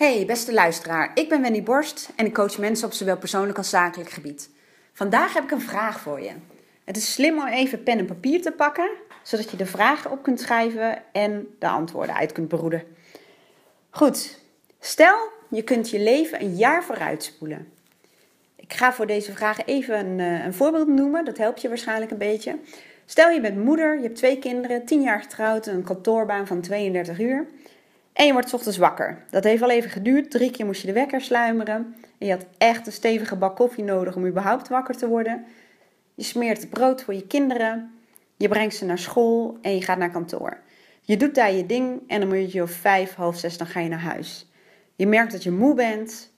Hey, beste luisteraar. Ik ben Wendy Borst en ik coach mensen op zowel persoonlijk als zakelijk gebied. Vandaag heb ik een vraag voor je. Het is slim om even pen en papier te pakken, zodat je de vragen op kunt schrijven en de antwoorden uit kunt beroeden. Goed, stel je kunt je leven een jaar vooruit spoelen. Ik ga voor deze vragen even een, eh, een voorbeeld noemen, dat helpt je waarschijnlijk een beetje. Stel je bent moeder, je hebt twee kinderen, 10 jaar getrouwd, een kantoorbaan van 32 uur. En je wordt ochtends wakker. Dat heeft al even geduurd. Drie keer moest je de wekker sluimeren. En je had echt een stevige bak koffie nodig om überhaupt wakker te worden. Je smeert brood voor je kinderen. Je brengt ze naar school en je gaat naar kantoor. Je doet daar je ding en dan moet je om vijf, half zes, dan ga je naar huis. Je merkt dat je moe bent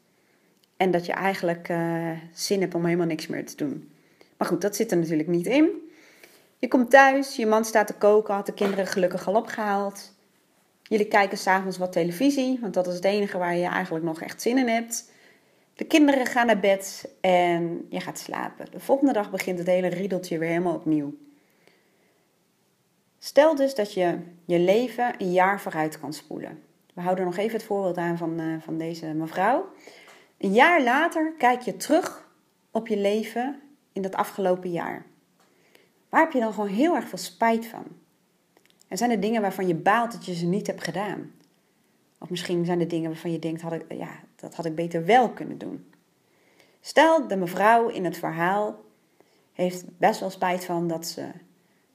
en dat je eigenlijk uh, zin hebt om helemaal niks meer te doen. Maar goed, dat zit er natuurlijk niet in. Je komt thuis, je man staat te koken, had de kinderen gelukkig al opgehaald. Jullie kijken s'avonds wat televisie, want dat is het enige waar je eigenlijk nog echt zin in hebt. De kinderen gaan naar bed en je gaat slapen. De volgende dag begint het hele riedeltje weer helemaal opnieuw. Stel dus dat je je leven een jaar vooruit kan spoelen. We houden nog even het voorbeeld aan van, uh, van deze mevrouw. Een jaar later kijk je terug op je leven in dat afgelopen jaar. Waar heb je dan gewoon heel erg veel spijt van? En zijn er dingen waarvan je baalt dat je ze niet hebt gedaan? Of misschien zijn er dingen waarvan je denkt, had ik, ja, dat had ik beter wel kunnen doen. Stel, de mevrouw in het verhaal heeft best wel spijt van dat ze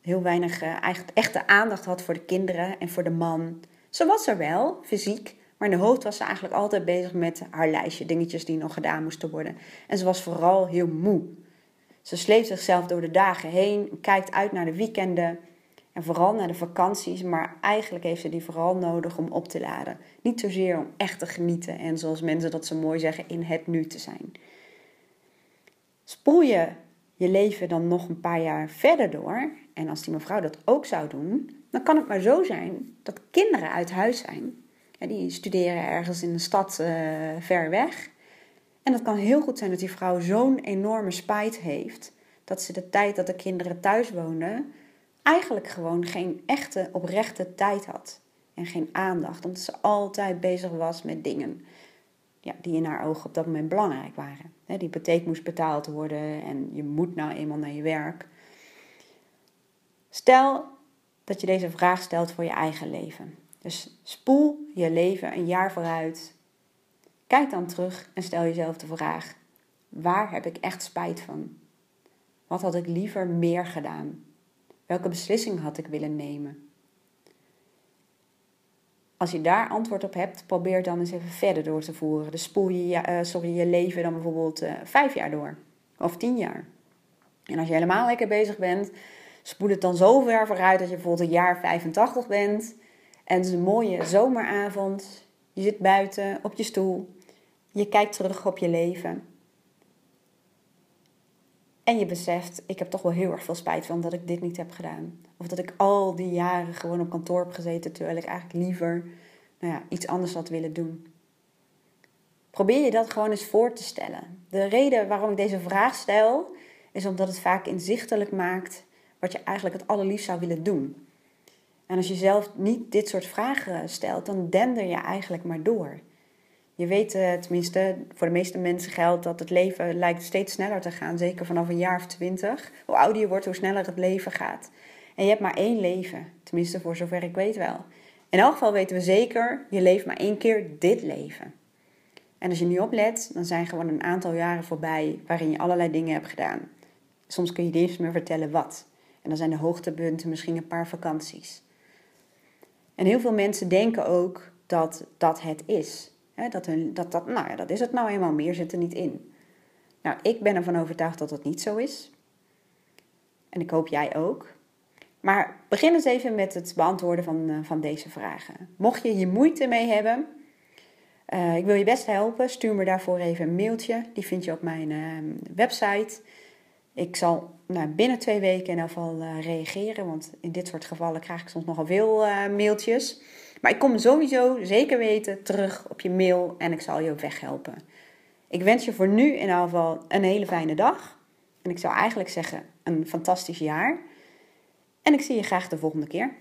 heel weinig uh, echte aandacht had voor de kinderen en voor de man. Ze was er wel, fysiek, maar in de hoofd was ze eigenlijk altijd bezig met haar lijstje, dingetjes die nog gedaan moesten worden. En ze was vooral heel moe. Ze sleept zichzelf door de dagen heen, kijkt uit naar de weekenden en vooral naar de vakanties, maar eigenlijk heeft ze die vooral nodig om op te laden. Niet zozeer om echt te genieten en zoals mensen dat zo mooi zeggen, in het nu te zijn. Spoel je je leven dan nog een paar jaar verder door, en als die mevrouw dat ook zou doen, dan kan het maar zo zijn dat kinderen uit huis zijn. Die studeren ergens in een stad uh, ver weg. En het kan heel goed zijn dat die vrouw zo'n enorme spijt heeft dat ze de tijd dat de kinderen thuis woonden eigenlijk gewoon geen echte oprechte tijd had en geen aandacht, omdat ze altijd bezig was met dingen ja, die in haar ogen op dat moment belangrijk waren. Die hypotheek moest betaald worden en je moet nou eenmaal naar je werk. Stel dat je deze vraag stelt voor je eigen leven. Dus spoel je leven een jaar vooruit. Kijk dan terug en stel jezelf de vraag: waar heb ik echt spijt van? Wat had ik liever meer gedaan? Welke beslissing had ik willen nemen? Als je daar antwoord op hebt, probeer dan eens even verder door te voeren. Dus spoel je, uh, sorry, je leven dan bijvoorbeeld uh, vijf jaar door. Of tien jaar. En als je helemaal lekker bezig bent, spoel het dan zo ver vooruit dat je bijvoorbeeld een jaar 85 bent. En het is een mooie zomeravond. Je zit buiten op je stoel. Je kijkt terug op je leven. En je beseft, ik heb toch wel heel erg veel spijt van dat ik dit niet heb gedaan. Of dat ik al die jaren gewoon op kantoor heb gezeten terwijl ik eigenlijk liever nou ja, iets anders had willen doen. Probeer je dat gewoon eens voor te stellen. De reden waarom ik deze vraag stel, is omdat het vaak inzichtelijk maakt wat je eigenlijk het allerliefst zou willen doen. En als je zelf niet dit soort vragen stelt, dan dender je eigenlijk maar door. Je weet, uh, tenminste, voor de meeste mensen geldt dat het leven lijkt steeds sneller te gaan. Zeker vanaf een jaar of twintig. Hoe ouder je wordt, hoe sneller het leven gaat. En je hebt maar één leven. Tenminste, voor zover ik weet wel. In elk geval weten we zeker, je leeft maar één keer dit leven. En als je nu oplet, dan zijn gewoon een aantal jaren voorbij waarin je allerlei dingen hebt gedaan. Soms kun je niet eens meer vertellen wat. En dan zijn de hoogtepunten misschien een paar vakanties. En heel veel mensen denken ook dat dat het is dat, dat, dat, nou ja, dat is het nou eenmaal, meer zit er niet in. Nou, ik ben ervan overtuigd dat dat niet zo is. En ik hoop jij ook. Maar begin eens even met het beantwoorden van, uh, van deze vragen. Mocht je hier moeite mee hebben, uh, ik wil je best helpen. Stuur me daarvoor even een mailtje. Die vind je op mijn uh, website. Ik zal nou, binnen twee weken in ieder geval reageren. Want in dit soort gevallen krijg ik soms nogal veel mailtjes. Maar ik kom sowieso zeker weten terug op je mail en ik zal je op weg helpen. Ik wens je voor nu in ieder geval een hele fijne dag. En ik zou eigenlijk zeggen een fantastisch jaar. En ik zie je graag de volgende keer.